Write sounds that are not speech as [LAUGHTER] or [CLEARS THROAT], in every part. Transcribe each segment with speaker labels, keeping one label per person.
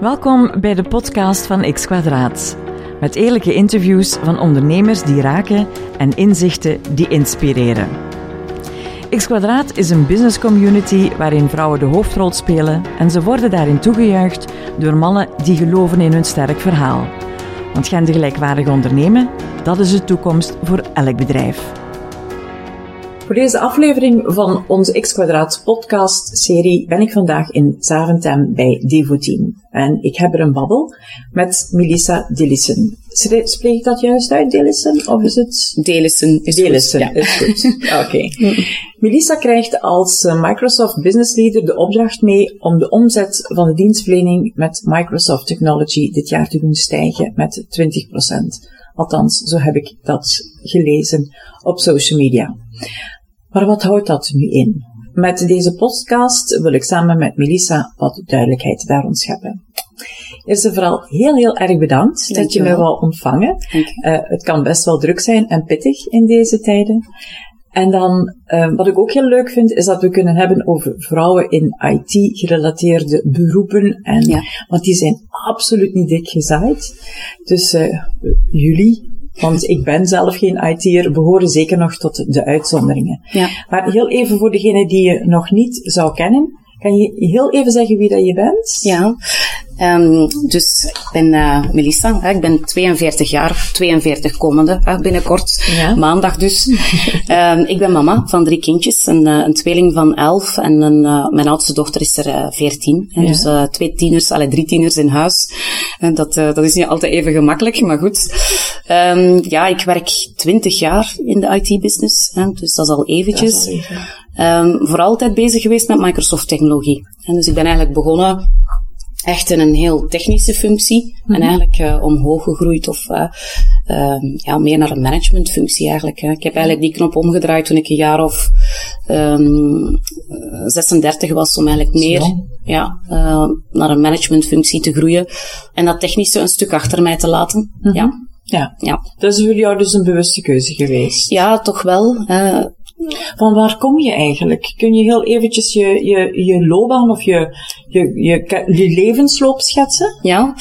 Speaker 1: Welkom bij de podcast van X Kwadraat. Met eerlijke interviews van ondernemers die raken en inzichten die inspireren. X Kwadraat is een business community waarin vrouwen de hoofdrol spelen en ze worden daarin toegejuicht door mannen die geloven in hun sterk verhaal. Want gendergelijkwaardig ondernemen, dat is de toekomst voor elk bedrijf. Voor deze aflevering van onze X Quadraat podcast serie ben ik vandaag in Zaventem bij Devoteam. En ik heb er een babbel met Melissa Dillissen. Spreek ik dat juist uit, Dillissen? Of is het...
Speaker 2: Delissen is goed. Ja.
Speaker 1: is goed. [LAUGHS] Oké. Melissa krijgt als eh, Microsoft Business Leader de opdracht mee om de omzet van de dienstverlening met Microsoft Technology dit jaar te doen stijgen met 20%. Althans, zo heb ik dat gelezen op social media. Maar wat houdt dat nu in? Met deze podcast wil ik samen met Melissa wat duidelijkheid daarom scheppen. Eerst en vooral heel, heel erg bedankt dat je
Speaker 2: Dankjewel.
Speaker 1: wou ontvangen. Eh, het kan best wel druk zijn en pittig in deze tijden. En dan, eh, wat ik ook heel leuk vind, is dat we kunnen hebben over vrouwen in IT-gerelateerde beroepen. En,
Speaker 2: Ja.
Speaker 1: Want die zijn absoluut niet dik gezaaid. Dus eh, jullie, want ik ben zelf geen IT'er, behoren zeker nog tot de uitzonderingen.
Speaker 2: Ja.
Speaker 1: Maar heel even voor degene die je nog niet zou kennen, kan je heel even zeggen wie dat je bent?
Speaker 2: Ja, Ehm, dus ik ben eh, Melissa, hè, ik ben 42 jaar, 42 komende hè, binnenkort,
Speaker 1: Ja.
Speaker 2: maandag dus. [LAUGHS] Ehm, ik ben mama van drie kindjes, een, eh, een tweeling van 11 en een, eh, mijn oudste dochter is er eh, 14. Hè,
Speaker 1: Ja.
Speaker 2: Dus twee tieners, alle drie tieners in huis. En dat, dat is niet altijd even gemakkelijk, maar goed. Ehm, ja, ik werk 20 jaar in de IT-business, dus dat is al eventjes.
Speaker 1: Dat is al even.
Speaker 2: Ehm, voor altijd bezig geweest met Microsoft technologie. En dus ik ben eigenlijk begonnen echt in een heel technische functie en eigenlijk eh, omhoog gegroeid of eh, ehm, ja, meer naar een managementfunctie eigenlijk. Hè. Ik heb eigenlijk die knop omgedraaid toen ik een jaar of ehm, 36 was om eigenlijk meer ja, eh, naar een managementfunctie te groeien en dat technische een stuk achter mij te laten. Ja,
Speaker 1: Ja,
Speaker 2: ja.
Speaker 1: dat is voor jou dus een bewuste keuze geweest.
Speaker 2: ja, toch wel.
Speaker 1: Van waar kom je eigenlijk? Kun je heel eventjes je, je, je loopbaan of je, je, je, je levensloop schetsen?
Speaker 2: Ja,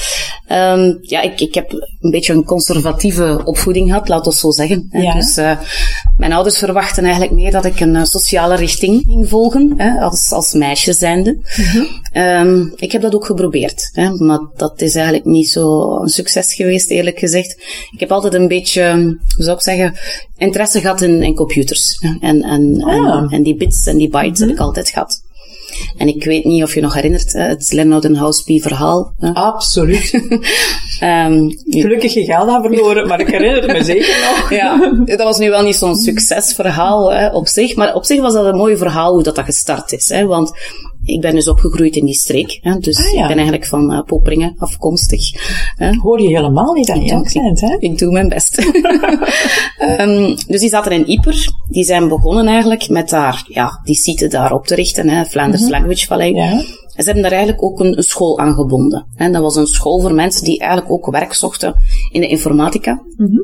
Speaker 2: Ehm, ja ik, ik heb een beetje een conservatieve opvoeding gehad, laat ons zo zeggen.
Speaker 1: Ja.
Speaker 2: Dus eh, mijn ouders verwachten eigenlijk meer dat ik een eh, sociale richting ging volgen, hè, als, als meisje zijnde. Ehm, ik heb dat ook geprobeerd, hè, maar dat is eigenlijk niet zo een succes geweest, eerlijk gezegd. Ik heb altijd een beetje, hoe zou ik zeggen, interesse gehad in, in computers. En, en,
Speaker 1: Ah.
Speaker 2: en, en die bits en die bytes heb ik altijd gehad. En ik weet niet of je nog herinnert, het Lernout Houseby verhaal. hè.
Speaker 1: Absoluut. [LAUGHS]
Speaker 2: Ehm,
Speaker 1: Gelukkig je geld aan verloren, maar ik herinner het me zeker nog. [LAUGHS]
Speaker 2: ja, dat was nu wel niet zo'n succesverhaal hè, op zich, maar op zich was dat een mooi verhaal hoe dat, dat gestart is. Hè, want ik ben dus opgegroeid in die streek, hè, dus
Speaker 1: Ah, ja.
Speaker 2: ik ben eigenlijk van eh, Poperingen afkomstig. Hè.
Speaker 1: Hoor je helemaal niet aan accent, hè?
Speaker 2: Ik doe mijn best. [LAUGHS] Ehm, dus die zaten in Ieper. Die zijn begonnen eigenlijk met daar, ja, die site daar op te richten, hè, Flanders Language Valley.
Speaker 1: Mhm. Ja.
Speaker 2: En ze hebben daar eigenlijk ook een, een school aangebonden. En dat was een school voor mensen die eigenlijk ook werk zochten in de informatica.
Speaker 1: Mhm.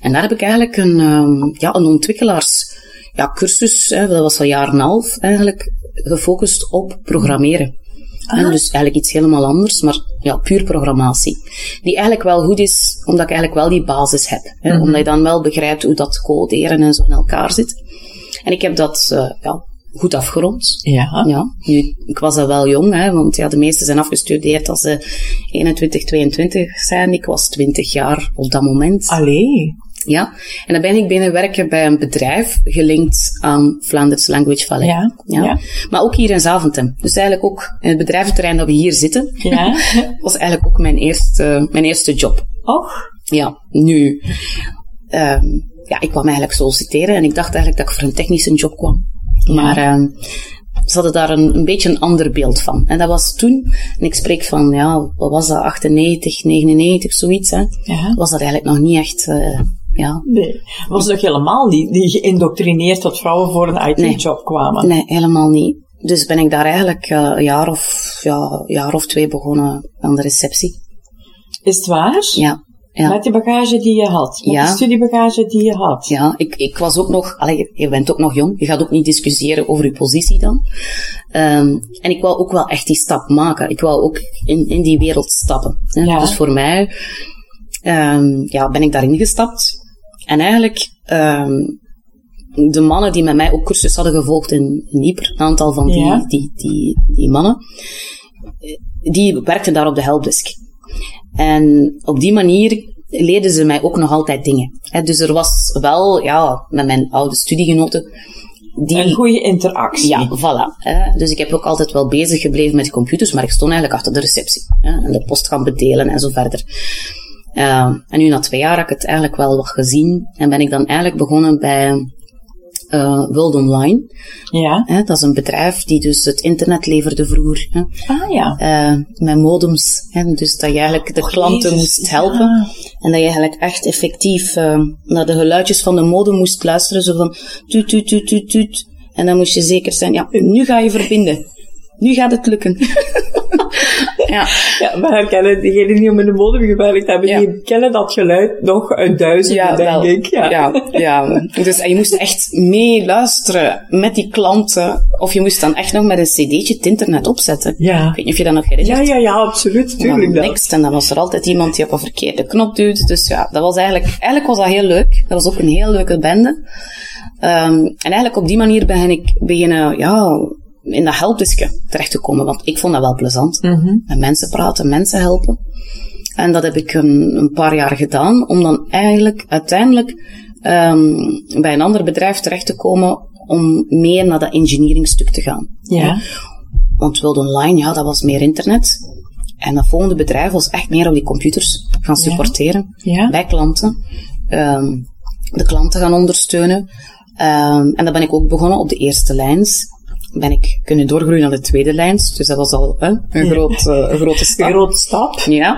Speaker 2: En daar heb ik eigenlijk een, ehm, ja, een ontwikkelaars ja, cursus, hè, dat was al jaar en een half, eigenlijk gefocust op programmeren. En dus eigenlijk iets helemaal anders, maar ja, puur programmatie. Die eigenlijk wel goed is, omdat ik eigenlijk wel die basis heb. Hè, Omdat je dan wel begrijpt hoe dat coderen en zo in elkaar zit. En ik heb dat eh, ja, goed afgerond.
Speaker 1: Ja.
Speaker 2: Ja, nu, ik was al wel jong, hè, want ja, de meesten zijn afgestudeerd als ze 21, 22 zijn. Ik was 20 jaar op dat moment.
Speaker 1: Allee.
Speaker 2: Ja, en dan ben ik binnen werken bij een bedrijf gelinkt aan Flanders Language Valley.
Speaker 1: Ja, ja.
Speaker 2: Maar ook hier in Zaventem. Dus eigenlijk ook in het bedrijventerrein dat we hier zitten,
Speaker 1: Ja. [LAUGHS]
Speaker 2: was eigenlijk ook mijn eerste, mijn eerste job.
Speaker 1: Och.
Speaker 2: Ja, nu, ehm, ja, ik kwam eigenlijk solliciteren en ik dacht eigenlijk dat ik voor een technische job kwam. Maar ehm, ze hadden daar een, een beetje een ander beeld van. En dat was toen, en ik spreek van, ja, wat was dat, 98, 99, zoiets, hè,
Speaker 1: Ja.
Speaker 2: was dat eigenlijk nog niet echt, eh, ja,
Speaker 1: Nee. Was nog helemaal niet, niet geïndoctrineerd dat vrouwen voor een IT-job kwamen?
Speaker 2: Nee, helemaal niet. Dus ben ik daar eigenlijk eh, een jaar of, ja, jaar of twee begonnen aan de receptie.
Speaker 1: Is het waar?
Speaker 2: Ja. Ja.
Speaker 1: Met de bagage die je had. Met
Speaker 2: Ja.
Speaker 1: de studiebagage die je had.
Speaker 2: Ja, ik, ik was ook nog, allee, je bent ook nog jong, je gaat ook niet discussiëren over je positie dan. Ehm, en ik wou ook wel echt die stap maken. Ik wou ook in, in die wereld stappen. Hè.
Speaker 1: Ja.
Speaker 2: Dus voor mij ehm, ja, ben ik daarin gestapt. En eigenlijk, ehm, de mannen die met mij ook cursus hadden gevolgd in Nieper, een aantal van die,
Speaker 1: Ja.
Speaker 2: die, die, die mannen, eh, die werkten daar op de helpdesk. En op die manier leerden ze mij ook nog altijd dingen. Dus er was wel, ja, met mijn oude studiegenoten, die...
Speaker 1: Een goede interactie.
Speaker 2: Ja, voilà. Hè. Dus ik heb ook altijd wel bezig gebleven met computers, maar ik stond eigenlijk achter de receptie. Hè, en de post gaan bedelen en zo verder. Uh, en nu na twee jaar heb ik het eigenlijk wel wat gezien. En ben ik dan eigenlijk begonnen bij uh, World Online.
Speaker 1: Ja.
Speaker 2: Dat is een bedrijf die dus het internet leverde vroeger.
Speaker 1: Ah ja.
Speaker 2: Uh, met modems. Dus dat je eigenlijk de
Speaker 1: Och,
Speaker 2: klanten
Speaker 1: Jezus,
Speaker 2: moest helpen.
Speaker 1: ja.
Speaker 2: En dat je eigenlijk echt effectief uh, naar de geluidjes van de modem moest luisteren. Zo van tuut, tuut, tuut, tuut, tuut. En dan moest je zeker zijn, ja, nu ga je verbinden. Nu gaat het lukken. [LAUGHS] [LAUGHS] ja.
Speaker 1: Ja, we herkennen diegenen die om in de modem gewerkt hebben,
Speaker 2: Ja.
Speaker 1: die kennen dat geluid nog uit duizenden, denk
Speaker 2: wel.
Speaker 1: ik. Ja.
Speaker 2: ja, ja. Dus en je moest echt mee luisteren met die klanten. Of je moest dan echt nog met een cd'tje het internet opzetten.
Speaker 1: Ja.
Speaker 2: Ik weet niet of je dat nog herinnert.
Speaker 1: Ja, ja, ja, absoluut, tuurlijk.
Speaker 2: dan niks. En dan was er altijd iemand die op een verkeerde knop duwde. Dus ja, dat was eigenlijk, eigenlijk was dat heel leuk. Dat was ook een heel leuke bende. Ehm, en eigenlijk op die manier ben ik beginnen, ja, in dat helpdeskje terecht te komen. Want ik vond dat wel plezant.
Speaker 1: Mhm.
Speaker 2: Met mensen praten, mensen helpen. En dat heb ik een, een paar jaar gedaan. Om dan eigenlijk uiteindelijk ehm, bij een ander bedrijf terecht te komen. Om meer naar dat engineeringstuk te gaan.
Speaker 1: Ja.
Speaker 2: Want World Online, ja, dat was meer internet. En dat volgende bedrijf was echt meer op die computers gaan supporteren.
Speaker 1: Ja.
Speaker 2: Bij klanten. Ehm, de klanten gaan ondersteunen. Ehm, en dan ben ik ook begonnen op de eerste lijns. Ben ik kunnen doorgroeien naar de tweede lijns. Dus dat was al hè, een,
Speaker 1: Ja.
Speaker 2: eh, een grote [LAUGHS]
Speaker 1: Een
Speaker 2: stap.
Speaker 1: grote stap.
Speaker 2: Ja.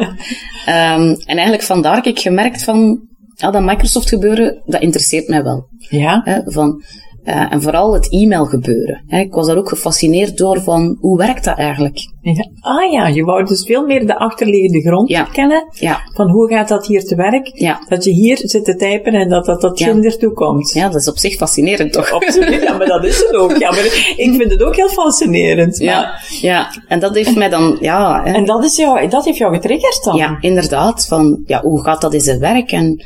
Speaker 2: Ehm, en eigenlijk vandaar heb ik gemerkt van, ja, dat Microsoft gebeuren, dat interesseert mij wel.
Speaker 1: Ja.
Speaker 2: Hè, van, eh, en vooral het e-mail gebeuren. Hè. Ik was daar ook gefascineerd door van, hoe werkt dat eigenlijk?
Speaker 1: Ja. Ah ja, je wou dus veel meer de achterliggende grond
Speaker 2: Ja.
Speaker 1: kennen.
Speaker 2: Ja,
Speaker 1: Van hoe gaat dat hier te werk? Dat je hier zit te typen en dat dat tot ertoe komt.
Speaker 2: Ja, dat is op zich fascinerend toch?
Speaker 1: Absoluut, ja, maar dat is het ook. Ja, maar ik vind het ook heel fascinerend.
Speaker 2: Ja, ja. En dat heeft mij dan, ja, hè,
Speaker 1: En dat, is jou, dat heeft jou getriggerd dan?
Speaker 2: ja, inderdaad, van, ja, hoe gaat dat in zijn werk? En,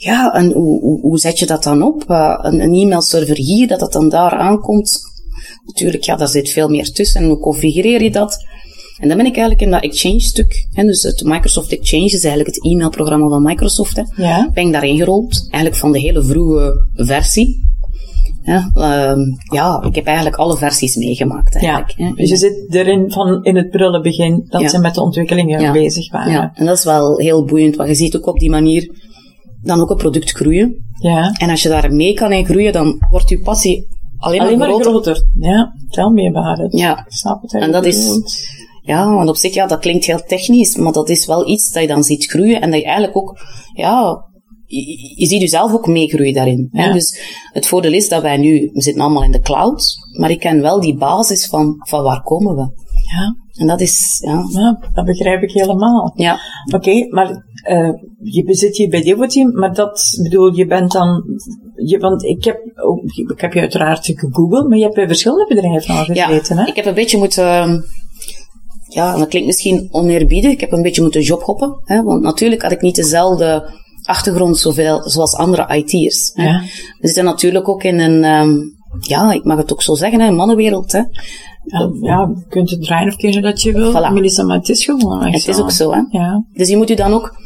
Speaker 2: ja, en hoe, hoe, hoe zet je dat dan op? Uh, een, een e-mailserver hier, dat dat dan daar aankomt. Natuurlijk, ja, daar zit veel meer tussen. En hoe configureer je dat? En dan ben ik eigenlijk in dat Exchange-stuk, dus het Microsoft Exchange is eigenlijk het e-mailprogramma van Microsoft, hè,
Speaker 1: Ja?
Speaker 2: ben ik daarin gerold. Eigenlijk van de hele vroege versie. Ja, ehm, ja, ik heb eigenlijk alle versies meegemaakt
Speaker 1: Ja,
Speaker 2: eigenlijk. hè.
Speaker 1: dus je zit erin van in het prille begin dat
Speaker 2: Ja.
Speaker 1: ze met de ontwikkelingen
Speaker 2: Ja.
Speaker 1: bezig waren.
Speaker 2: Ja, en dat is wel heel boeiend, want je ziet ook op die manier dan ook een product groeien.
Speaker 1: Ja.
Speaker 2: En als je daar mee kan in groeien, dan wordt je passie alleen,
Speaker 1: Alleen maar
Speaker 2: maar groter.
Speaker 1: groter. Ja, tel me about it.
Speaker 2: Ja,
Speaker 1: Ik snap het
Speaker 2: en dat is, ja, want op zich, ja, dat klinkt heel technisch, maar dat is wel iets dat je dan ziet groeien en dat je eigenlijk ook, ja, je, je ziet jezelf ook meegroeien daarin. Hè? Dus het voordeel is dat wij nu, we zitten allemaal in de cloud, maar ik ken wel die basis van, van waar komen we.
Speaker 1: Ja,
Speaker 2: En dat is, ja,
Speaker 1: ja, dat begrijp ik helemaal.
Speaker 2: ja,
Speaker 1: Oké, maar eh, je zit hier bij Devoteam, maar dat bedoel, je bent dan, je, want ik heb, ik heb je uiteraard gegoogeld, maar je hebt bij verschillende bedrijven al
Speaker 2: Ja,
Speaker 1: gezeten, hè?
Speaker 2: ik heb een beetje moeten, ehm, ja, dat klinkt misschien oneerbiedig, ik heb een beetje moeten jobhoppen, hè, want natuurlijk had ik niet dezelfde achtergrond zoveel, zoals andere IT'ers.
Speaker 1: Ja.
Speaker 2: We zitten natuurlijk ook in een, ehm, ja, ik mag het ook zo zeggen, hè, een mannenwereld. Hè.
Speaker 1: Ja, ja, je kunt het draaien of keren dat je wil,
Speaker 2: Voilà.
Speaker 1: Melissa, maar het is gewoon echt
Speaker 2: Het is ook zo, hè.
Speaker 1: Ja,
Speaker 2: Dus je moet je dan ook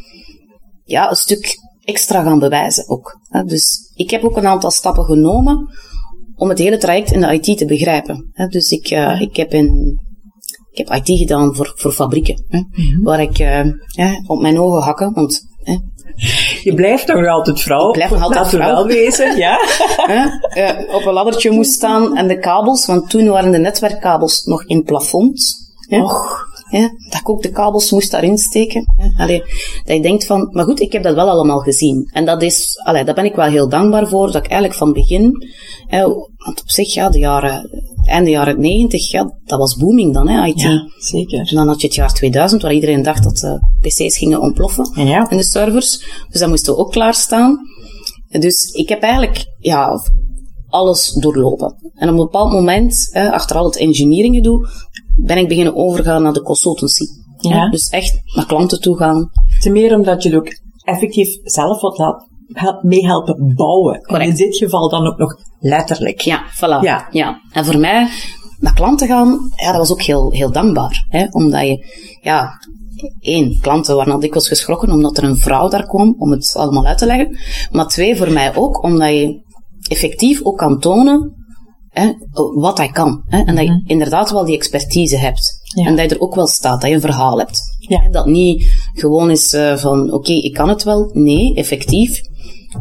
Speaker 2: ja, een stuk extra gaan bewijzen ook. Hè. Dus ik heb ook een aantal stappen genomen om het hele traject in de IT te begrijpen. Hè. Dus ik, eh, ik heb in ik heb IT gedaan voor, voor fabrieken, hè, waar ik eh, op mijn ogen hakken, want hè,
Speaker 1: je blijft nog altijd vrouw.
Speaker 2: Ik blijf nog altijd vrouw.
Speaker 1: wel wezen, ja. [LAUGHS]
Speaker 2: hè, eh, op een laddertje moest staan en de kabels, want toen waren de netwerkkabels nog in plafonds. Hè.
Speaker 1: Och,
Speaker 2: Hè, dat ik ook de kabels moest daarin steken. Hè. Allee, dat je denkt van, maar goed, ik heb dat wel allemaal gezien. En dat is, allee, daar ben ik wel heel dankbaar voor, dat ik eigenlijk van begin, hè, want op zich, ja, de jaren, einde jaren 90, ja, dat was booming dan, hè, IT.
Speaker 1: Ja, zeker.
Speaker 2: En dan had je het jaar 2000, waar iedereen dacht dat de PC's gingen ontploffen
Speaker 1: Ja.
Speaker 2: in de servers. Dus dat moesten we ook klaarstaan. Dus ik heb eigenlijk ja, alles doorlopen. En op een bepaald moment, achter al het engineering gedoe, ben ik beginnen overgaan naar de consultancy.
Speaker 1: Ja.
Speaker 2: Dus echt naar klanten toe gaan.
Speaker 1: Te meer omdat je ook effectief zelf wat laat help- meehelpen bouwen.
Speaker 2: Correct.
Speaker 1: En in dit geval dan ook nog letterlijk.
Speaker 2: Ja, voilà.
Speaker 1: Ja.
Speaker 2: Ja. En voor mij, naar klanten gaan, ja, dat was ook heel, heel dankbaar. Hè? Omdat je, ja, één, klanten waren al dikwijls geschrokken omdat er een vrouw daar kwam om het allemaal uit te leggen. Maar twee, voor mij ook, omdat je effectief ook kan tonen hè, wat hij kan. Hè? En dat je inderdaad wel die expertise hebt.
Speaker 1: Ja.
Speaker 2: En dat je er ook wel staat, dat je een verhaal hebt.
Speaker 1: Ja.
Speaker 2: Dat niet gewoon is eh, van, oké, ik kan het wel. Nee, effectief.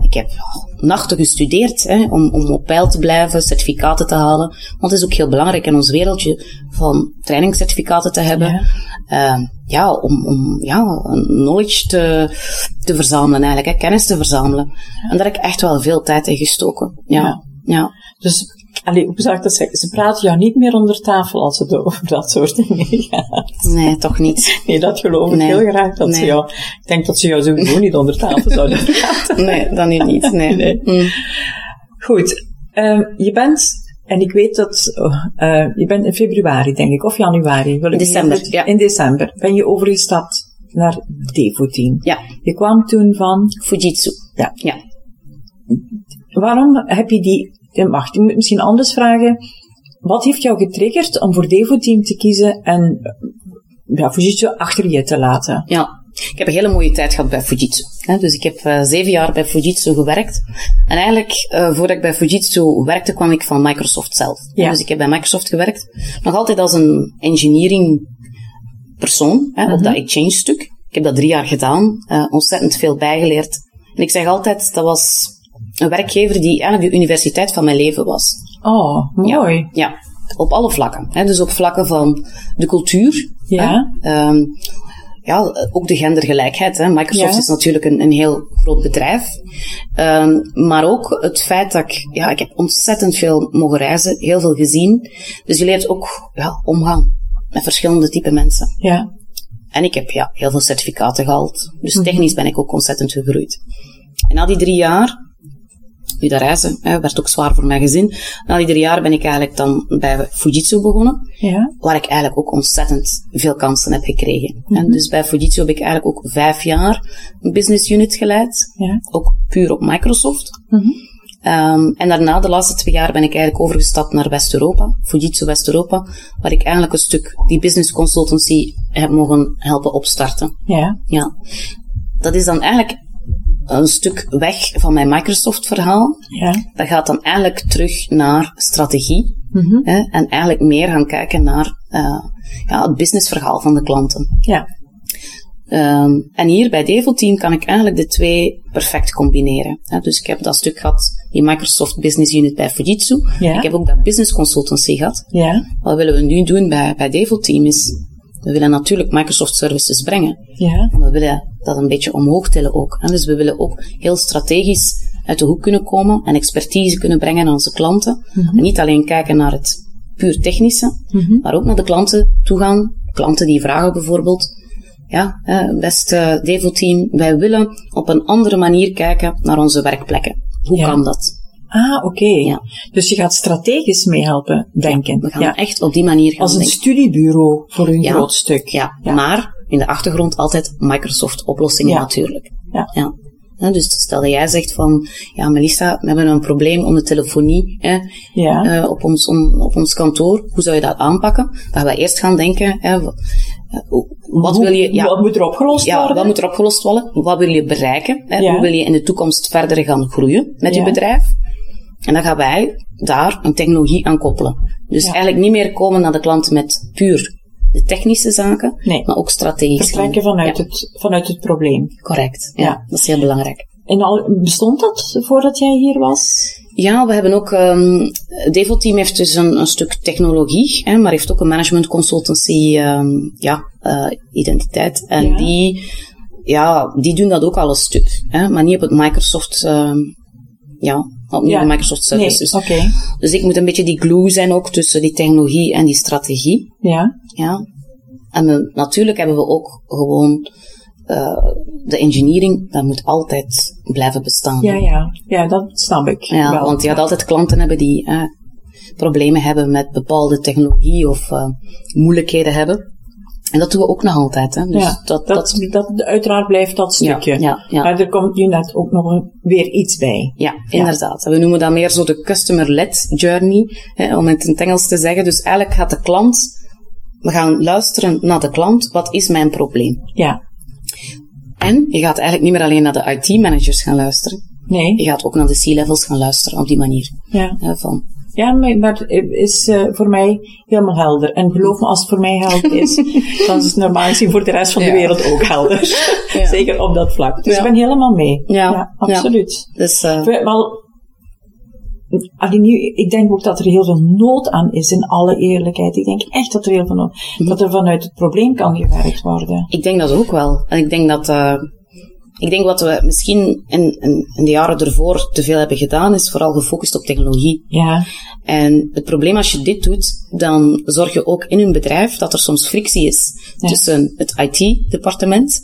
Speaker 2: Ik heb oh, nachten gestudeerd hè, om, om op peil te blijven, certificaten te halen. Want het is ook heel belangrijk in ons wereldje van trainingscertificaten te hebben.
Speaker 1: Ja.
Speaker 2: Ja, ja om, om ja, een knowledge te, te verzamelen eigenlijk, hè, kennis te verzamelen. En daar heb ik echt wel veel tijd in gestoken. Ja.
Speaker 1: ja. Dus, allee, hoe zou ik dat zeggen? Ze praten jou niet meer onder tafel als het [LAUGHS] over dat soort dingen gaat.
Speaker 2: Nee, toch niet. [LAUGHS]
Speaker 1: Nee, dat geloof ik
Speaker 2: Nee.
Speaker 1: heel graag. Dat ze jou, ik denk dat ze jou sowieso niet onder tafel zouden [LAUGHS] praten.
Speaker 2: Nee, dan nu niet. Nee.
Speaker 1: Nee.
Speaker 2: Mm.
Speaker 1: Goed, ehm, je bent, en ik weet dat, oh, eh, je bent in februari, denk ik, of januari. Wil ik
Speaker 2: December, ja.
Speaker 1: In december ben je overgestapt naar Devo-team.
Speaker 2: Ja,
Speaker 1: Je kwam toen van,
Speaker 2: Fujitsu.
Speaker 1: ja,
Speaker 2: Ja.
Speaker 1: waarom heb je die, eh, wacht, ik moet misschien anders vragen. Wat heeft jou getriggerd om voor Devo-team te kiezen en eh, ja, Fujitsu achter je te laten?
Speaker 2: Ja, ik heb een hele mooie tijd gehad bij Fujitsu. Hè. Dus ik heb eh, zeven jaar bij Fujitsu gewerkt. En eigenlijk, eh, voordat ik bij Fujitsu werkte, kwam ik van Microsoft zelf.
Speaker 1: Ja.
Speaker 2: Dus ik heb bij Microsoft gewerkt. Nog altijd als een engineering persoon, hè, op dat exchange stuk. Ik heb dat drie jaar gedaan, ontzettend veel bijgeleerd. En ik zeg altijd, dat was een werkgever die eigenlijk de universiteit van mijn leven was.
Speaker 1: Oh, mooi.
Speaker 2: Ja, op alle vlakken. Hè. Dus op vlakken van de cultuur.
Speaker 1: Ja.
Speaker 2: hè. Ehm, ja, ook de gendergelijkheid. Hè. Microsoft
Speaker 1: Ja.
Speaker 2: is natuurlijk een, een heel groot bedrijf. Ehm, maar ook het feit dat ik, ja, ik heb ontzettend veel mogen reizen, heel veel gezien. Dus je leert ook ja, omgaan met verschillende type mensen.
Speaker 1: Ja.
Speaker 2: En ik heb ja, heel veel certificaten gehaald. Dus
Speaker 1: Mhm.
Speaker 2: technisch ben ik ook ontzettend gegroeid. En na die drie jaar, nu dat reizen, hè, werd ook zwaar voor mijn gezin. Na drie jaar ben ik eigenlijk dan bij Fujitsu begonnen.
Speaker 1: Ja.
Speaker 2: Waar ik eigenlijk ook ontzettend veel kansen heb gekregen.
Speaker 1: Mhm.
Speaker 2: En dus bij Fujitsu heb ik eigenlijk ook vijf jaar een business unit geleid.
Speaker 1: Ja.
Speaker 2: Ook puur op Microsoft.
Speaker 1: Mhm.
Speaker 2: Ehm, en daarna, de laatste twee jaar, ben ik eigenlijk overgestapt naar West-Europa, Fujitsu West-Europa, waar ik eigenlijk een stuk die business consultancy heb mogen helpen opstarten.
Speaker 1: Ja.
Speaker 2: Ja. Dat is dan eigenlijk een stuk weg van mijn Microsoft-verhaal.
Speaker 1: Ja.
Speaker 2: Dat gaat dan eigenlijk terug naar strategie.
Speaker 1: Mhm.
Speaker 2: Hè, en eigenlijk meer gaan kijken naar eh, ja, het businessverhaal van de klanten.
Speaker 1: Ja.
Speaker 2: Ehm, en hier bij Devo Team kan ik eigenlijk de twee perfect combineren. Hè. Dus ik heb dat stuk gehad, die Microsoft Business Unit bij Fujitsu.
Speaker 1: Ja.
Speaker 2: Ik heb ook dat business consultancy gehad.
Speaker 1: Ja.
Speaker 2: Wat willen we nu doen bij, bij Devo Team is, we willen natuurlijk Microsoft services brengen.
Speaker 1: Ja.
Speaker 2: We willen dat een beetje omhoog tillen ook. Hè. Dus we willen ook heel strategisch uit de hoek kunnen komen en expertise kunnen brengen aan onze klanten. En niet alleen kijken naar het puur technische, maar ook naar de klanten toe gaan. Klanten die vragen bijvoorbeeld, ja, eh, beste Devo-team, wij willen op een andere manier kijken naar onze werkplekken. Hoe
Speaker 1: Ja.
Speaker 2: kan dat?
Speaker 1: Ah, oké.
Speaker 2: Ja.
Speaker 1: Dus je gaat strategisch meehelpen, denken.
Speaker 2: We gaan
Speaker 1: ja.
Speaker 2: echt op die manier gaan
Speaker 1: Als een
Speaker 2: denken.
Speaker 1: studiebureau voor een
Speaker 2: Ja.
Speaker 1: groot stuk.
Speaker 2: Ja,
Speaker 1: Ja.
Speaker 2: maar in de achtergrond altijd Microsoft oplossingen
Speaker 1: Ja.
Speaker 2: natuurlijk.
Speaker 1: Ja.
Speaker 2: Ja. Dus stel dat jij zegt van, ja Melissa, we hebben een probleem om de telefonie hè,
Speaker 1: Ja.
Speaker 2: eh, op, ons, om, op ons kantoor. Hoe zou je dat aanpakken? Dan gaan we eerst gaan denken, hè, eh, wat
Speaker 1: Hoe-
Speaker 2: wil je... Ja,
Speaker 1: Wat moet er opgelost
Speaker 2: ja,
Speaker 1: worden?
Speaker 2: wat moet er opgelost worden? Wat wil je bereiken? Hè?
Speaker 1: Ja.
Speaker 2: Hoe wil je in de toekomst verder gaan groeien met je
Speaker 1: Ja.
Speaker 2: bedrijf? En dan gaan wij daar een technologie aan koppelen. Dus
Speaker 1: Ja.
Speaker 2: eigenlijk niet meer komen naar de klant met puur de technische zaken,
Speaker 1: Nee.
Speaker 2: maar ook strategisch.
Speaker 1: Vertrekken vanuit,
Speaker 2: Ja,
Speaker 1: het, vanuit het probleem.
Speaker 2: Correct, ja.
Speaker 1: Ja.
Speaker 2: Dat is heel belangrijk.
Speaker 1: En al, bestond dat voordat jij hier was?
Speaker 2: Ja, we hebben ook, um, het Devo-team heeft dus een, een stuk technologie, hè, maar heeft ook een management consultancy, um, ja, uh, identiteit. En
Speaker 1: Ja.
Speaker 2: die, ja, die doen dat ook al een stuk, hè, maar niet op het Microsoft, um, ja, op
Speaker 1: Ja.
Speaker 2: Microsoft
Speaker 1: Nee,
Speaker 2: services. Dus ik moet een beetje die glue zijn ook tussen die technologie en die strategie.
Speaker 1: Ja.
Speaker 2: Ja. En natuurlijk hebben we ook gewoon eh, de engineering, dat moet altijd blijven bestaan.
Speaker 1: Ja, ja. Ja, dat snap ik.
Speaker 2: Ja,
Speaker 1: wel.
Speaker 2: want je gaat altijd klanten hebben die eh, problemen hebben met bepaalde technologie of eh, moeilijkheden hebben. En dat doen we ook nog altijd. Hè. Dus
Speaker 1: ja,
Speaker 2: dat,
Speaker 1: dat, dat, uiteraard blijft dat stukje.
Speaker 2: ja, ja.
Speaker 1: Maar er komt nu net ook nog weer iets bij.
Speaker 2: Ja, inderdaad. We noemen dat meer zo de customer-led journey, hè, om het in het Engels te zeggen. Dus eigenlijk gaat de klant, we gaan luisteren naar de klant, wat is mijn probleem?
Speaker 1: Ja.
Speaker 2: En je gaat eigenlijk niet meer alleen naar de IT-managers gaan luisteren,
Speaker 1: Nee.
Speaker 2: je gaat ook naar de C-levels gaan luisteren op die manier.
Speaker 1: Ja.
Speaker 2: Hè, van,
Speaker 1: Ja, maar, het is eh, voor mij helemaal helder. En geloof me, als het voor mij helder is, [LAUGHS] dan is het normaal gezien voor de rest van de wereld ook helder.
Speaker 2: Ja. [LAUGHS]
Speaker 1: Zeker op dat vlak. Dus
Speaker 2: Ja.
Speaker 1: ik ben helemaal mee.
Speaker 2: Ja.
Speaker 1: absoluut.
Speaker 2: dus,
Speaker 1: We- Wel, nu, ik denk ook dat er heel veel nood aan is, in alle eerlijkheid. Ik denk echt dat er heel veel nood Dat er vanuit het probleem kan gewerkt worden.
Speaker 2: Ik denk dat ook wel. En ik denk dat, eh, ik denk wat we misschien in, in, in de jaren ervoor te veel hebben gedaan, is vooral gefocust op technologie.
Speaker 1: Ja,
Speaker 2: En het probleem als je dit doet, dan zorg je ook in een bedrijf dat er soms frictie is
Speaker 1: Ja.
Speaker 2: tussen het IT-departement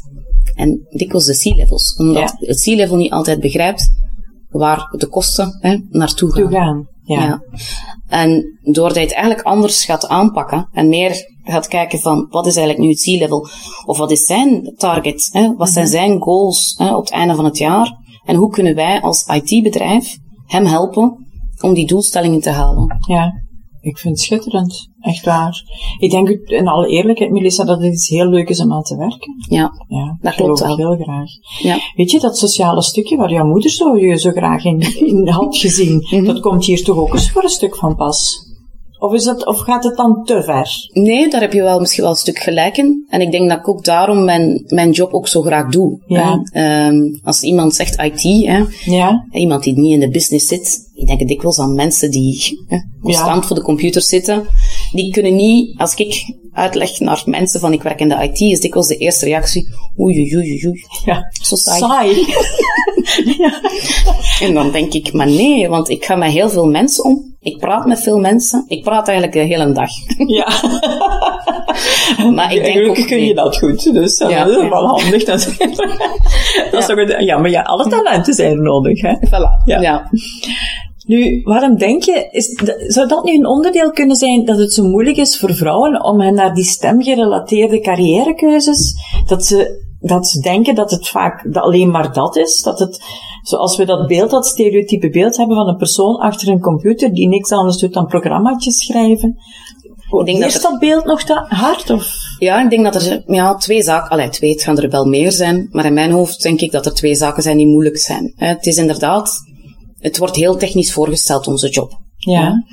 Speaker 2: en dikwijls de C-levels. Omdat
Speaker 1: Ja.
Speaker 2: het C-level niet altijd begrijpt waar de kosten hè, naartoe gaan.
Speaker 1: toe gaan. Ja.
Speaker 2: Ja. En doordat je het eigenlijk anders gaat aanpakken en meer gaat kijken van wat is eigenlijk nu het C-level of wat is zijn target, hè? wat zijn zijn goals hè, op het einde van het jaar en hoe kunnen wij als IT-bedrijf hem helpen om die doelstellingen te halen.
Speaker 1: Ja, ik vind het schitterend. Echt waar. Ik denk in alle eerlijkheid, Melissa, dat het iets heel leuk is om aan te werken.
Speaker 2: Ja,
Speaker 1: Ja,
Speaker 2: Dat klopt
Speaker 1: ik heel graag.
Speaker 2: ja.
Speaker 1: Weet je, dat sociale stukje waar jouw moeder zo, je zo graag in, in had gezien, [LAUGHS]
Speaker 2: Mhm.
Speaker 1: dat komt hier toch ook eens voor een stuk van pas? Of, is dat, of gaat het dan te ver?
Speaker 2: Nee, daar heb je wel misschien wel een stuk gelijk in. En ik denk dat ik ook daarom mijn, mijn job ook zo graag doe.
Speaker 1: Ja.
Speaker 2: Ehm, als iemand zegt IT, hè,
Speaker 1: Ja?
Speaker 2: Iemand die niet in de business zit, ik denk dikwijls aan mensen die hè, constant voor de computer zitten. Die kunnen niet, als ik uitleg naar mensen van ik werk in de IT, is dikwijls de eerste reactie, oei, oei, oei, oei,
Speaker 1: Ja.
Speaker 2: zo saai.
Speaker 1: Saai. [LAUGHS] ja. [LAUGHS]
Speaker 2: En dan denk ik, maar nee, want ik ga met heel veel mensen om. Ik praat met veel mensen. Ik praat eigenlijk de hele dag. [LAUGHS]
Speaker 1: Ja. [LAUGHS]
Speaker 2: Maar ik
Speaker 1: En
Speaker 2: denk ook,
Speaker 1: kun je dat goed, dus
Speaker 2: Ja.
Speaker 1: dat is wel handig. Dat, is- dat is een, ja, maar ja, alle talenten zijn nodig, hè.
Speaker 2: Voilà.
Speaker 1: Ja.
Speaker 2: ja.
Speaker 1: Nu, waarom denk je, is, zou dat nu een onderdeel kunnen zijn dat het zo moeilijk is voor vrouwen om hen naar die stemgerelateerde carrièrekeuzes, dat ze, dat ze denken dat het vaak dat alleen maar dat is, dat het, zoals we dat beeld, dat stereotype beeld hebben van een persoon achter een computer die niks anders doet dan programmaatjes schrijven.
Speaker 2: Ik denk dat
Speaker 1: dat beeld nog te hard? Of?
Speaker 2: Ja, ik denk dat er ja, twee zaken, allee, twee, het gaan er wel meer zijn, maar in mijn hoofd denk ik dat er twee zaken zijn die moeilijk zijn. Het is inderdaad, het wordt heel technisch voorgesteld, onze job.
Speaker 1: Ja.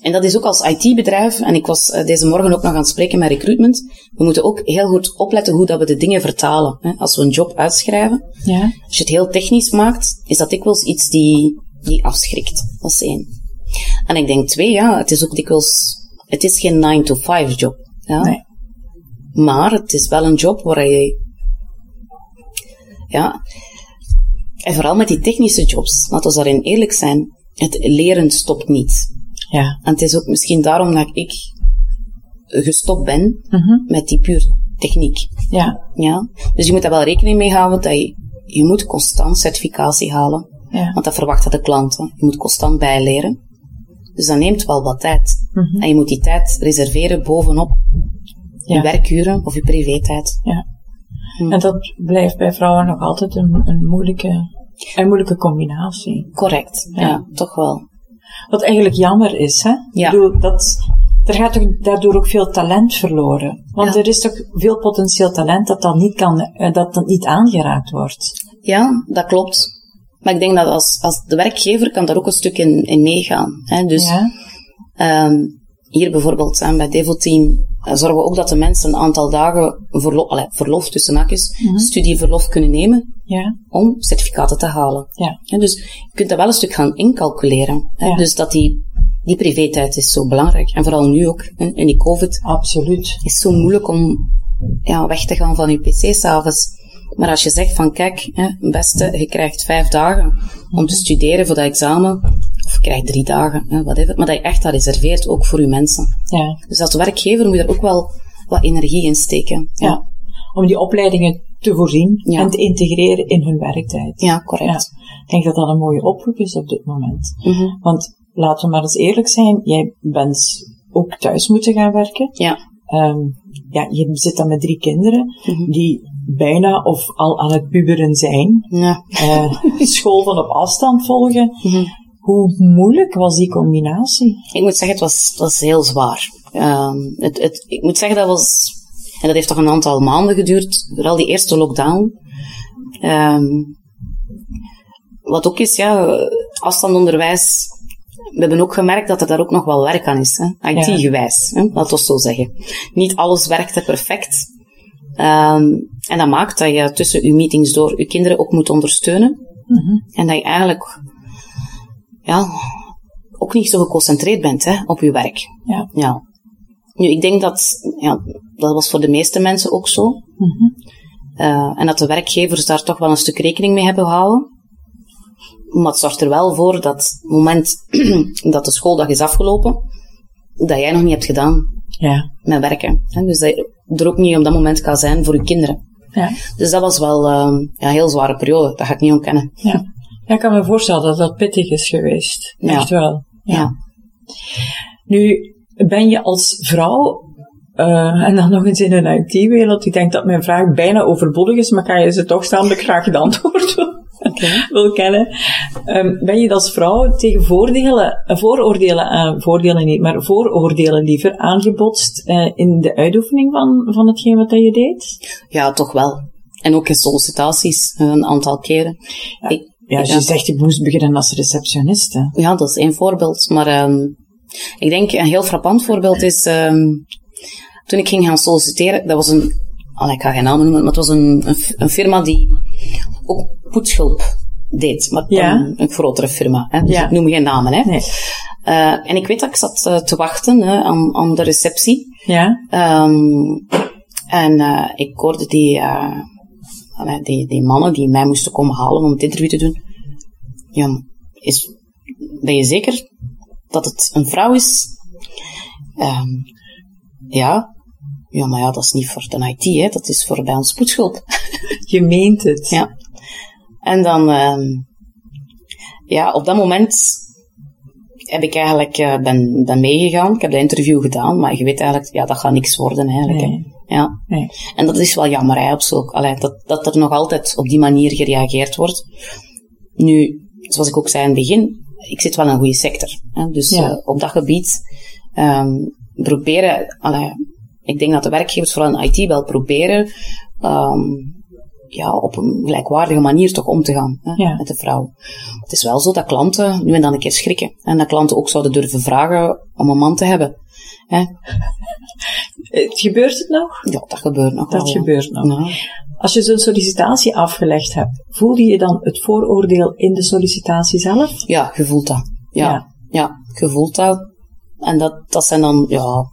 Speaker 2: En dat is ook als IT-bedrijf, en ik was eh, deze morgen ook nog aan het spreken met recruitment, we moeten ook heel goed opletten hoe dat we de dingen vertalen. Hè. Als we een job uitschrijven,
Speaker 1: Ja.
Speaker 2: als je het heel technisch maakt, is dat dikwijls iets die, die afschrikt. Dat is één. En ik denk twee, ja, het is ook dikwijls, het is geen 9-to-5 job. Ja?
Speaker 1: Nee.
Speaker 2: Maar het is wel een job waar je, ja, en vooral met die technische jobs, laten we daarin eerlijk zijn, het leren stopt niet.
Speaker 1: Ja.
Speaker 2: En het is ook misschien daarom dat ik gestopt ben
Speaker 1: Mhm.
Speaker 2: met die puur techniek.
Speaker 1: Ja.
Speaker 2: Ja? Dus je moet daar wel rekening mee houden dat je, je moet constant certificatie halen.
Speaker 1: Ja.
Speaker 2: Want dat verwachten de klanten. Je moet constant bijleren. Dus dat neemt wel wat tijd.
Speaker 1: Mhm.
Speaker 2: En je moet die tijd reserveren bovenop je werkuren of je privé-tijd.
Speaker 1: Ja. En dat blijft bij vrouwen nog altijd een, een, moeilijke, een moeilijke combinatie.
Speaker 2: Correct. Ja,
Speaker 1: Ja.
Speaker 2: toch wel.
Speaker 1: Wat eigenlijk jammer is, hè?
Speaker 2: Ja.
Speaker 1: Ik bedoel, dat, er gaat toch daardoor ook veel talent verloren. Want
Speaker 2: Ja.
Speaker 1: er is toch veel potentieel talent dat dan niet, kan, eh, dat dan niet aangeraakt wordt.
Speaker 2: Ja, dat klopt. Maar ik denk dat als, als de werkgever kan daar ook een stuk in, in meegaan. Hè? Dus
Speaker 1: ja?
Speaker 2: Ehm, hier bijvoorbeeld hè, bij Devo Team eh, zorgen we ook dat de mensen een aantal dagen verlof, allee, verlof tussen haakjes, studieverlof kunnen nemen.
Speaker 1: Ja.
Speaker 2: om certificaten te halen.
Speaker 1: Ja.
Speaker 2: Dus je kunt dat wel een stuk gaan incalculeren.
Speaker 1: Ja.
Speaker 2: Dus dat die, die privé-tijd is zo belangrijk. En vooral nu ook, hè, in die COVID,
Speaker 1: Absoluut.
Speaker 2: is zo moeilijk om ja, weg te gaan van je pc s'avonds. Maar als je zegt van kijk, hè, beste, je krijgt vijf dagen om te studeren voor dat examen, of je krijgt drie dagen, hè, whatever, maar dat je echt dat reserveert ook voor je mensen.
Speaker 1: Ja.
Speaker 2: Dus als werkgever moet je er ook wel wat energie in steken.
Speaker 1: ja. Om die opleidingen te voorzien
Speaker 2: Ja.
Speaker 1: en te integreren in hun werktijd.
Speaker 2: Ja,
Speaker 1: Ja.
Speaker 2: correct.
Speaker 1: Ik denk dat dat een mooie oproep is op dit moment.
Speaker 2: Mhm.
Speaker 1: Want laten we maar eens eerlijk zijn, jij bent ook thuis moeten gaan werken.
Speaker 2: Ja.
Speaker 1: Ehm, ja, je zit dan met drie kinderen
Speaker 2: Mhm.
Speaker 1: die bijna of al aan het puberen zijn.
Speaker 2: Ja.
Speaker 1: Eh, [LAUGHS] school van op afstand volgen.
Speaker 2: Mhm.
Speaker 1: Hoe moeilijk was die combinatie?
Speaker 2: Ik moet zeggen, het was, het was heel zwaar. Ehm, het, het, ik moet zeggen, dat was... En dat heeft toch een aantal maanden geduurd, vooral die eerste lockdown. Ehm, wat ook is, ja, afstandonderwijs... We hebben ook gemerkt dat er daar ook nog wel werk aan is? IT-gewijs, hè? laten we het zo zeggen. Niet alles werkte perfect. Ehm, en dat maakt dat je tussen je meetings door je kinderen ook moet ondersteunen. En dat je eigenlijk ja, ook niet zo geconcentreerd bent hè, op je werk.
Speaker 1: Ja.
Speaker 2: Ja. Nu, ik denk dat, ja, dat was voor de meeste mensen ook zo. Eh, en dat de werkgevers daar toch wel een stuk rekening mee hebben gehouden. Maar het zorgt er wel voor dat het moment [CLEARS THROAT] dat de schooldag is afgelopen, dat jij nog niet hebt gedaan
Speaker 1: Ja.
Speaker 2: met werken. Hè? Dus dat je er ook niet op dat moment kan zijn voor je kinderen.
Speaker 1: Ja.
Speaker 2: Dus dat was wel eh, ja, een heel zware periode, dat ga ik niet ontkennen.
Speaker 1: Ja. Ja, ik kan me voorstellen dat dat pittig is geweest.
Speaker 2: Ja.
Speaker 1: Echt wel.
Speaker 2: Ja.
Speaker 1: Nu, ben je als vrouw, eh, en dan nog eens in een IT-wereld, ik denk dat mijn vraag bijna overbodig is, maar kan je ze toch ik graag het antwoord [LAUGHS] wil- wil kennen. Ehm, ben je als vrouw tegen voordelen, eh, vooroordelen, aan voordelen niet, maar vooroordelen liever aangebotst eh, in de uitoefening van, van hetgeen wat je deed?
Speaker 2: Ja, toch wel. En ook in sollicitaties eh, een aantal keren. Ik-
Speaker 1: Ja, als je zegt, ik moest beginnen als receptioniste.
Speaker 2: Ja, dat is één voorbeeld. Maar ehm, ik denk een heel frappant voorbeeld is... ehm, toen ik ging gaan solliciteren, dat was een... allee, ik ga geen namen noemen, maar het was een, een, een firma die ook poetshulp deed. Maar
Speaker 1: Ja.
Speaker 2: een grotere firma. Hè? Dus
Speaker 1: Ja.
Speaker 2: ik noem geen namen. Hè?
Speaker 1: Nee.
Speaker 2: Eh, en ik weet dat ik zat eh, te wachten hè, aan, aan de receptie.
Speaker 1: Ja?
Speaker 2: Ehm, en eh, ik hoorde die, eh, die, die mannen die mij moesten komen halen om het interview te doen. Ja, is, ben je zeker dat het een vrouw is? Ehm, ja. Ja, maar ja, dat is niet voor de IT, hè. dat is voor bij ons spoedschulp. [LAUGHS]
Speaker 1: Je meent het.
Speaker 2: Ja. En dan, ehm, ja, op dat moment heb ik eigenlijk, eh, ben, ben meegegaan. Ik heb dat interview gedaan, maar je weet eigenlijk, ja, dat gaat niks worden eigenlijk.
Speaker 1: Nee.
Speaker 2: Hè. Ja.
Speaker 1: Nee.
Speaker 2: En dat is wel jammer, hè, op zulk, allee, dat, dat er nog altijd op die manier gereageerd wordt. Nu, zoals ik ook zei in het begin, ik zit wel in een goede sector. Hè, dus
Speaker 1: Ja.
Speaker 2: eh, op dat gebied ehm, proberen, allee, ik denk dat de werkgevers vooral in IT wel proberen ehm, ja, op een gelijkwaardige manier toch om te gaan hè,
Speaker 1: Ja.
Speaker 2: met de vrouw. Het is wel zo dat klanten nu en dan een keer schrikken. En dat klanten ook zouden durven vragen om een man te hebben. Hè.
Speaker 1: Het gebeurt het nog?
Speaker 2: Ja, dat gebeurt nog.
Speaker 1: Dat gebeurt nog.
Speaker 2: Ja.
Speaker 1: Als je zo'n sollicitatie afgelegd hebt, voelde je dan het vooroordeel in de sollicitatie zelf?
Speaker 2: Ja, je voelt dat. Ja,
Speaker 1: Ja.
Speaker 2: ja. je voelt dat. En dat, dat zijn dan, ja,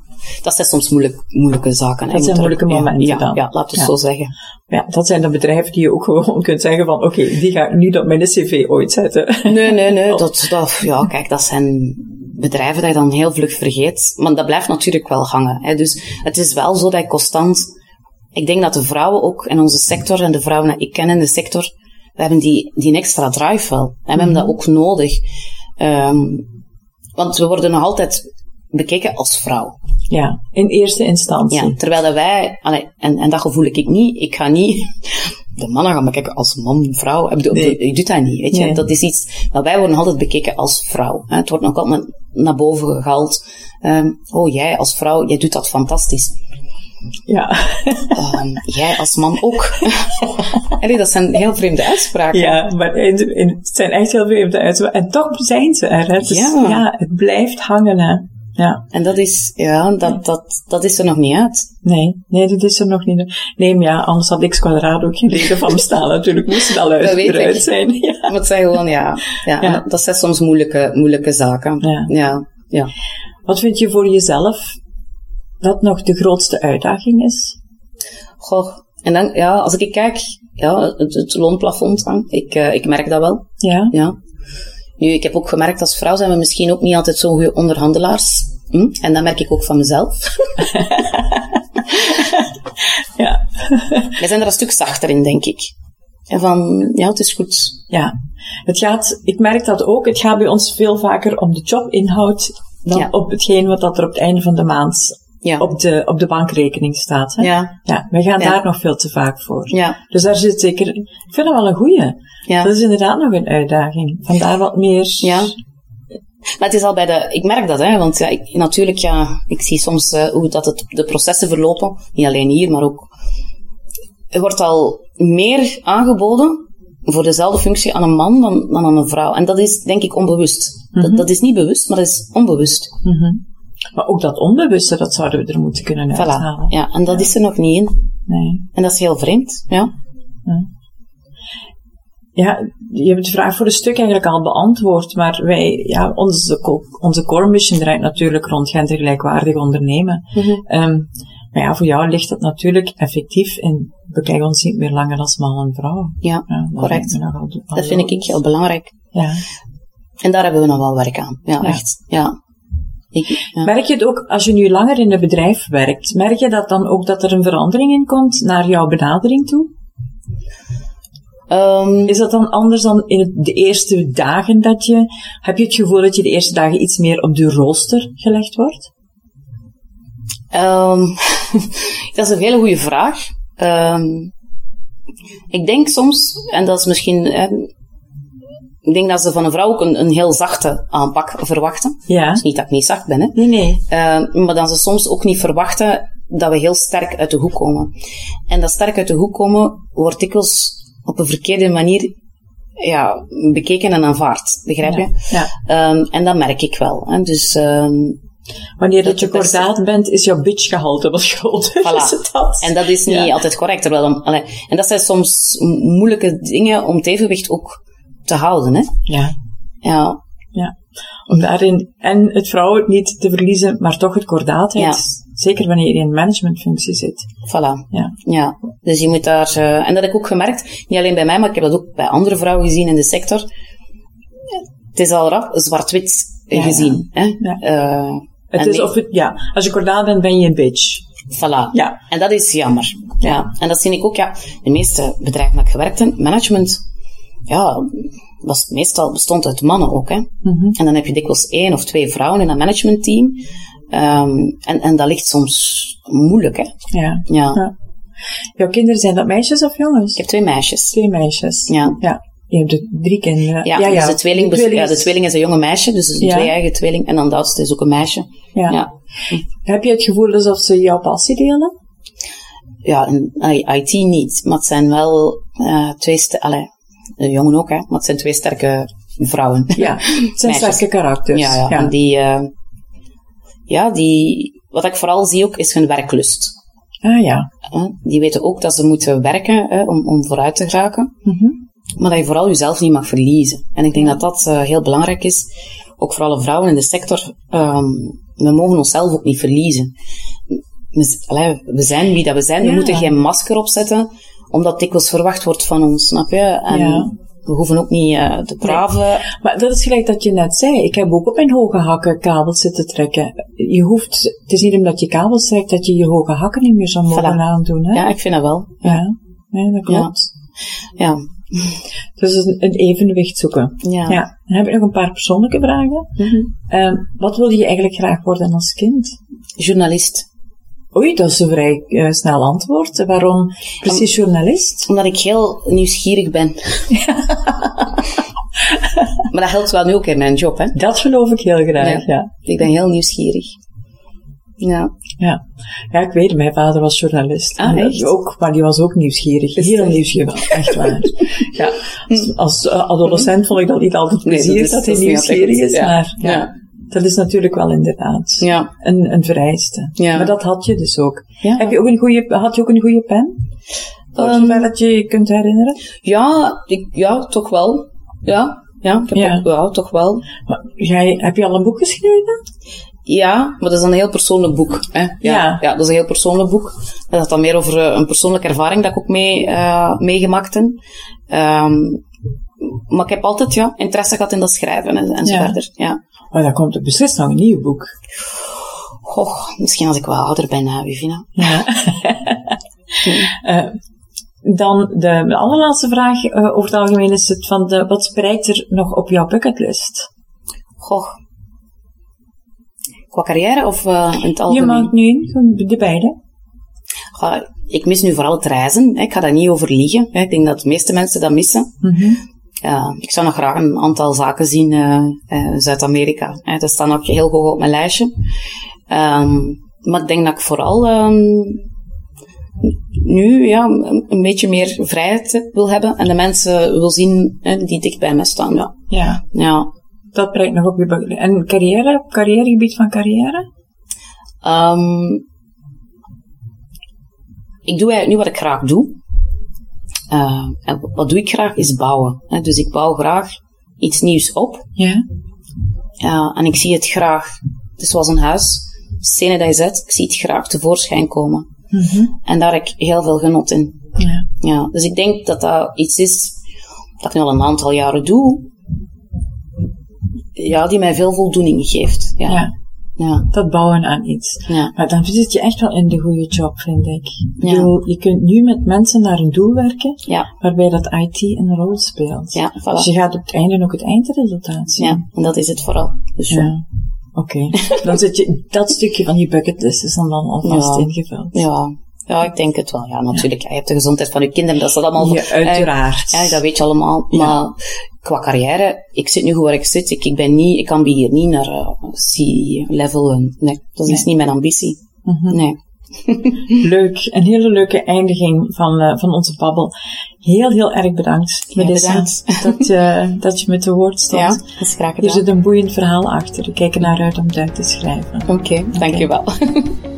Speaker 2: dat zijn soms moeilijk, moeilijke zaken.
Speaker 1: Dat zijn moeilijke momenten
Speaker 2: ja,
Speaker 1: dan.
Speaker 2: Ja, laten we het
Speaker 1: Ja.
Speaker 2: zo zeggen.
Speaker 1: Ja, dat zijn de bedrijven die je ook gewoon [LAUGHS] kunt zeggen van, oké, die ga ik niet op mijn cv ooit zetten.
Speaker 2: Nee, nee, nee. [LAUGHS] Dat, dat, ja, kijk, dat zijn bedrijven dat je dan heel vlug vergeet. Maar dat blijft natuurlijk wel hangen. Hè. Dus het is wel zo dat constant... Ik denk dat de vrouwen ook in onze sector, en de vrouwen die ik ken in de sector, we hebben die, die extra drive wel. En we hebben dat ook nodig. Ehm, want we worden nog altijd bekeken als vrouw.
Speaker 1: Ja, in eerste instantie.
Speaker 2: Ja, terwijl dat wij, allee, en, en dat gevoel ik niet, ik ga niet [LAUGHS] de mannen gaan bekijken als man, vrouw. Ik, bedoel,
Speaker 1: Nee.
Speaker 2: ik doe dat niet, weet je.
Speaker 1: Nee.
Speaker 2: Dat is iets, maar wij worden altijd bekeken als vrouw. Hè. Het wordt nog altijd naar boven gehaald. Ehm, oh, jij als vrouw, jij doet dat fantastisch.
Speaker 1: Ja. [LAUGHS]
Speaker 2: Ehm, jij als man ook. [LAUGHS] Allee, dat zijn heel vreemde uitspraken.
Speaker 1: Ja, maar in, in, het zijn echt heel vreemde uitspraken. En toch zijn ze er. Hè. Dus,
Speaker 2: Ja.
Speaker 1: ja, het blijft hangen. Hè. Ja.
Speaker 2: En dat is, ja, dat, dat, dat is er nog niet uit.
Speaker 1: Nee, nee, dit is er nog niet. Nee, maar ja, anders had X kwadraat ook geen reden van bestaan. Natuurlijk moest het al uit,
Speaker 2: Dat weet
Speaker 1: eruit
Speaker 2: ik.
Speaker 1: zijn. Ja.
Speaker 2: Maar het zijn gewoon, ja, ja, dat zijn soms moeilijke, moeilijke zaken.
Speaker 1: Ja.
Speaker 2: ja. ja.
Speaker 1: Wat vind je voor jezelf dat nog de grootste uitdaging is?
Speaker 2: Goh, en dan, ja, als ik kijk, ja, het, het loonplafond, ik, eh, ik merk dat wel,
Speaker 1: Ja,
Speaker 2: ja. Nu, ik heb ook gemerkt, als vrouw zijn we misschien ook niet altijd zo'n goede onderhandelaars. Hm? En dat merk ik ook van mezelf. [LAUGHS]
Speaker 1: ja, [LAUGHS]
Speaker 2: Wij zijn er een stuk zachter in, denk ik. En van, ja, het is goed.
Speaker 1: ja. Het gaat, ik merk dat ook, het gaat bij ons veel vaker om de jobinhoud dan
Speaker 2: Ja.
Speaker 1: op hetgeen wat dat er op het einde van de maand
Speaker 2: Ja.
Speaker 1: op de, op de bankrekening staat. Hè?
Speaker 2: Ja,
Speaker 1: Ja, wij gaan
Speaker 2: Ja.
Speaker 1: daar nog veel te vaak voor.
Speaker 2: ja,
Speaker 1: Dus daar zit zeker, ik vind dat wel een goeie.
Speaker 2: ja.
Speaker 1: Dat is inderdaad nog een uitdaging. Vandaar wat meer.
Speaker 2: Ja. Maar het is al bij de, ik merk dat, hè, want ja, ik, natuurlijk, ja, ik zie soms eh, hoe dat het, de processen verlopen. Niet alleen hier, maar ook. Er wordt al meer aangeboden voor dezelfde functie aan een man dan, dan aan een vrouw. En dat is, denk ik, onbewust. dat, dat is niet bewust, maar dat is onbewust.
Speaker 1: Mhm. Maar ook dat onbewuste, dat zouden we er moeten kunnen
Speaker 2: Voilà.
Speaker 1: uithalen.
Speaker 2: Ja, en dat is er nog niet in.
Speaker 1: Nee.
Speaker 2: En dat is heel vreemd. Ja.
Speaker 1: Ja, je hebt de vraag voor een stuk eigenlijk al beantwoord, maar wij, ja, onze, onze core mission draait natuurlijk rond gendergelijkwaardig ondernemen. Ehm, maar ja, voor jou ligt dat natuurlijk effectief in, bekijk ons niet meer langer als man en vrouw.
Speaker 2: Ja,
Speaker 1: Ja, dat
Speaker 2: correct.
Speaker 1: nogal-
Speaker 2: Dat vind ik heel belangrijk.
Speaker 1: Ja.
Speaker 2: En daar hebben we nog wel werk aan. Ja,
Speaker 1: Ja.
Speaker 2: echt. Ja. Ik, ja.
Speaker 1: Merk je het ook, als je nu langer in een bedrijf werkt, merk je dat dan ook dat er een verandering in komt naar jouw benadering toe?
Speaker 2: Ehm,
Speaker 1: Is dat dan anders dan in de eerste dagen dat je, heb je het gevoel dat je de eerste dagen iets meer op de rooster gelegd wordt?
Speaker 2: Ehm, [LAUGHS] dat is een hele goede vraag. Ehm, ik denk soms, en dat is misschien, ik denk dat ze van een vrouw ook een, een heel zachte aanpak verwachten.
Speaker 1: Ja.
Speaker 2: Dus niet dat ik niet zacht ben, hè.
Speaker 1: Nee, nee.
Speaker 2: Ehm, maar dat ze soms ook niet verwachten dat we heel sterk uit de hoek komen. En dat sterk uit de hoek komen wordt dikwijls op een verkeerde manier ja, bekeken en aanvaard. Begrijp je?
Speaker 1: Ja.
Speaker 2: Ehm, en dat merk ik wel. Hè. Dus ehm,
Speaker 1: Wanneer dat,
Speaker 2: Dat
Speaker 1: je kordaat bent, is jouw bitchgehalte wat groter.
Speaker 2: Voilà.
Speaker 1: Is het dat?
Speaker 2: En dat is niet
Speaker 1: Ja.
Speaker 2: altijd correct. Terwijl dan, en dat zijn soms moeilijke dingen om het evenwicht ook te houden. Hè?
Speaker 1: Ja.
Speaker 2: Ja,
Speaker 1: ja. Om daarin en het vrouwen niet te verliezen, maar toch het kordaatheid.
Speaker 2: Ja.
Speaker 1: Zeker wanneer je in een managementfunctie zit.
Speaker 2: voilà.
Speaker 1: Ja.
Speaker 2: Ja, dus je moet daar... eh, en dat heb ik ook gemerkt, niet alleen bij mij, maar ik heb dat ook bij andere vrouwen gezien in de sector. Het is al rap zwart-wit
Speaker 1: Ja,
Speaker 2: gezien. Hè? Eh,
Speaker 1: Het is of het, ja, als je kordaat bent, ben je een bitch.
Speaker 2: Voilà.
Speaker 1: Ja.
Speaker 2: En dat is jammer. Ja. En dat zie ik ook, ja. De meeste bedrijven waar ik gewerkt heb, management, ja, was meestal bestond uit mannen ook, hè.
Speaker 1: Mhm.
Speaker 2: En dan heb je dikwijls één of twee vrouwen in een managementteam. Ehm, en, en dat ligt soms moeilijk, hè.
Speaker 1: Ja.
Speaker 2: Ja.
Speaker 1: Ja. Jouw kinderen, zijn dat meisjes of jongens?
Speaker 2: Ik heb twee meisjes.
Speaker 1: Twee meisjes.
Speaker 2: Ja.
Speaker 1: Ja. Je hebt drie kinderen.
Speaker 2: Ja, dus de tweeling,
Speaker 1: De
Speaker 2: ja, de tweeling is een jonge meisje, dus is een
Speaker 1: Ja.
Speaker 2: twee-eigen tweeling. En dan de oudste is ook een meisje.
Speaker 1: Ja.
Speaker 2: Ja.
Speaker 1: Heb je het gevoel alsof ze jouw passie delen?
Speaker 2: Ja, allee, IT niet, maar het zijn wel eh, twee, allee, de jongen ook, hè, maar het zijn twee sterke vrouwen.
Speaker 1: Ja. Het zijn [LAUGHS] sterke karakters.
Speaker 2: Ja, ja. En die, eh, ja, die, wat ik vooral zie ook, is hun werklust.
Speaker 1: Ah ja.
Speaker 2: Hè. Die weten ook dat ze moeten werken hè, om, om vooruit te geraken.
Speaker 1: Mhm.
Speaker 2: Maar dat je vooral jezelf niet mag verliezen. En ik denk dat dat eh, heel belangrijk is. Ook voor alle vrouwen in de sector. ehm, we mogen onszelf ook niet verliezen. Allee, we zijn wie dat we zijn. We moeten geen masker opzetten, omdat dikwijls verwacht wordt van ons, snap je? En
Speaker 1: Ja.
Speaker 2: we hoeven ook niet eh, te praven.
Speaker 1: Maar dat is gelijk dat je net zei. Ik heb ook op mijn hoge hakken kabels zitten trekken. Je hoeft, het is niet omdat je kabels trekt dat je je hoge hakken niet meer zou mogen
Speaker 2: Voilà.
Speaker 1: aandoen. Hè?
Speaker 2: Ja, ik vind dat wel.
Speaker 1: Ja. Ja, dat klopt.
Speaker 2: Ja.
Speaker 1: Dus een, een evenwicht zoeken.
Speaker 2: Ja.
Speaker 1: Ja. Dan heb ik nog een paar persoonlijke vragen.
Speaker 2: Mhm.
Speaker 1: Ehm, wat wilde je eigenlijk graag worden als kind?
Speaker 2: Journalist.
Speaker 1: Oei, dat is een vrij eh, snel antwoord. Waarom precies journalist?
Speaker 2: Omdat ik heel nieuwsgierig ben. [LAUGHS] maar dat helpt wel nu ook in mijn job, hè.
Speaker 1: Dat geloof ik heel graag, ja.
Speaker 2: Ik ben heel nieuwsgierig. Ja.
Speaker 1: Ja, ja ik weet, mijn vader was journalist.
Speaker 2: Ah, echt?
Speaker 1: Ook, maar die was ook nieuwsgierig.
Speaker 2: Is
Speaker 1: Heel nieuwsgierig, echt waar. [LAUGHS] ja, als, als eh, adolescent vond ik dat niet altijd
Speaker 2: Nee, dat
Speaker 1: plezier
Speaker 2: is-
Speaker 1: dat, hij
Speaker 2: is niet
Speaker 1: nieuwsgierig is, maar ja.
Speaker 2: Ja.
Speaker 1: Dat is natuurlijk wel inderdaad
Speaker 2: Ja.
Speaker 1: een, een vereiste.
Speaker 2: Ja.
Speaker 1: Maar dat had je dus ook.
Speaker 2: Ja.
Speaker 1: Heb je ook een goede, had je ook een goede pen? Zover dat je je kunt herinneren?
Speaker 2: Ja, ik, ja, toch wel. Ja, ja, ik heb
Speaker 1: Ja.
Speaker 2: ook- ja, toch wel.
Speaker 1: Maar Jij, heb je al een boek geschreven?
Speaker 2: Ja, maar dat is een heel persoonlijk boek. Hè? Ja,
Speaker 1: Ja.
Speaker 2: ja. dat is een heel persoonlijk boek. Dat gaat dan meer over eh, een persoonlijke ervaring dat ik ook mee, eh, meegemaakt heb. Ehm, maar ik heb altijd ja, interesse gehad in dat schrijven en, en zo
Speaker 1: Ja.
Speaker 2: verder. Ja.
Speaker 1: Maar dan komt er beslist nog een nieuw boek.
Speaker 2: Goh, misschien als ik wel ouder ben, uh, Vivina.
Speaker 1: Ja. [LAUGHS] [LAUGHS] Eh, dan de, de allerlaatste vraag eh, over het algemeen is het van de, wat spreidt er nog op jouw bucketlist?
Speaker 2: Goh. Qua carrière of eh, in het
Speaker 1: Je
Speaker 2: algemeen?
Speaker 1: maakt nu in, de beide.
Speaker 2: Goh, ik mis nu vooral het reizen. hè. Ik ga daar niet over liegen. hè. Ik denk dat de meeste mensen dat missen.
Speaker 1: Mhm.
Speaker 2: Ja, ik zou nog graag een aantal zaken zien eh, eh, in Zuid-Amerika. Dat staat nog heel hoog op mijn lijstje. Ehm, maar ik denk dat ik vooral ehm, nu ja, een, beetje meer vrijheid wil hebben en de mensen wil zien hè, die dicht bij mij staan. Ja.
Speaker 1: Ja,
Speaker 2: Ja.
Speaker 1: dat brengt nog op je bucketlist. En carrière, carrièregebied van carrière?
Speaker 2: Ehm, ik doe eigenlijk nu wat ik graag doe. Eh, en wat doe ik graag is bouwen. Hè. Dus ik bouw graag iets nieuws op.
Speaker 1: Ja.
Speaker 2: Ja, en ik zie het graag. Het is zoals een huis. Stenen dat je zet, ik zie het graag tevoorschijn komen.
Speaker 1: Mhm.
Speaker 2: En daar heb ik heel veel genot in.
Speaker 1: Ja.
Speaker 2: Ja, dus ik denk dat dat iets is dat ik al een aantal jaren doe. Ja, die mij veel voldoening geeft. Ja.
Speaker 1: ja,
Speaker 2: Ja.
Speaker 1: dat bouwen aan iets.
Speaker 2: Ja.
Speaker 1: Maar dan zit je echt wel in de goede job, vind ik.
Speaker 2: Ja.
Speaker 1: bedoel, je kunt nu met mensen naar een doel werken,
Speaker 2: Ja.
Speaker 1: waarbij dat IT een rol speelt.
Speaker 2: Ja,
Speaker 1: Dus
Speaker 2: voilà.
Speaker 1: je gaat op het einde ook het eindresultaat zien.
Speaker 2: Ja, en dat is het vooral. Dus ja.
Speaker 1: Ja. Oké. Dan zit je, dat stukje van je bucketlist is dan, dan alvast ingevuld.
Speaker 2: Ja. Ja, ik denk het wel. Ja, natuurlijk. Je hebt de gezondheid van je kinderen, dat is dat allemaal...
Speaker 1: Ja, uiteraard.
Speaker 2: Ja, dat weet je allemaal.
Speaker 1: Ja.
Speaker 2: Maar qua carrière, ik zit nu goed waar ik zit. Ik, ik ben niet, ik ambieer niet naar uh, C-level. Nee, dat is niet mijn ambitie.
Speaker 1: Mhm.
Speaker 2: Nee. [LAUGHS]
Speaker 1: Leuk. Een hele leuke eindiging van, eh, van onze babbel. Heel, heel erg bedankt, Melissa, [LAUGHS] dat, je dat je met te woord stond.
Speaker 2: Ja, dat is graag
Speaker 1: Er zit een boeiend verhaal achter. Ik kijk er naar uit om het uit te schrijven.
Speaker 2: Oké, dankjewel. [LAUGHS]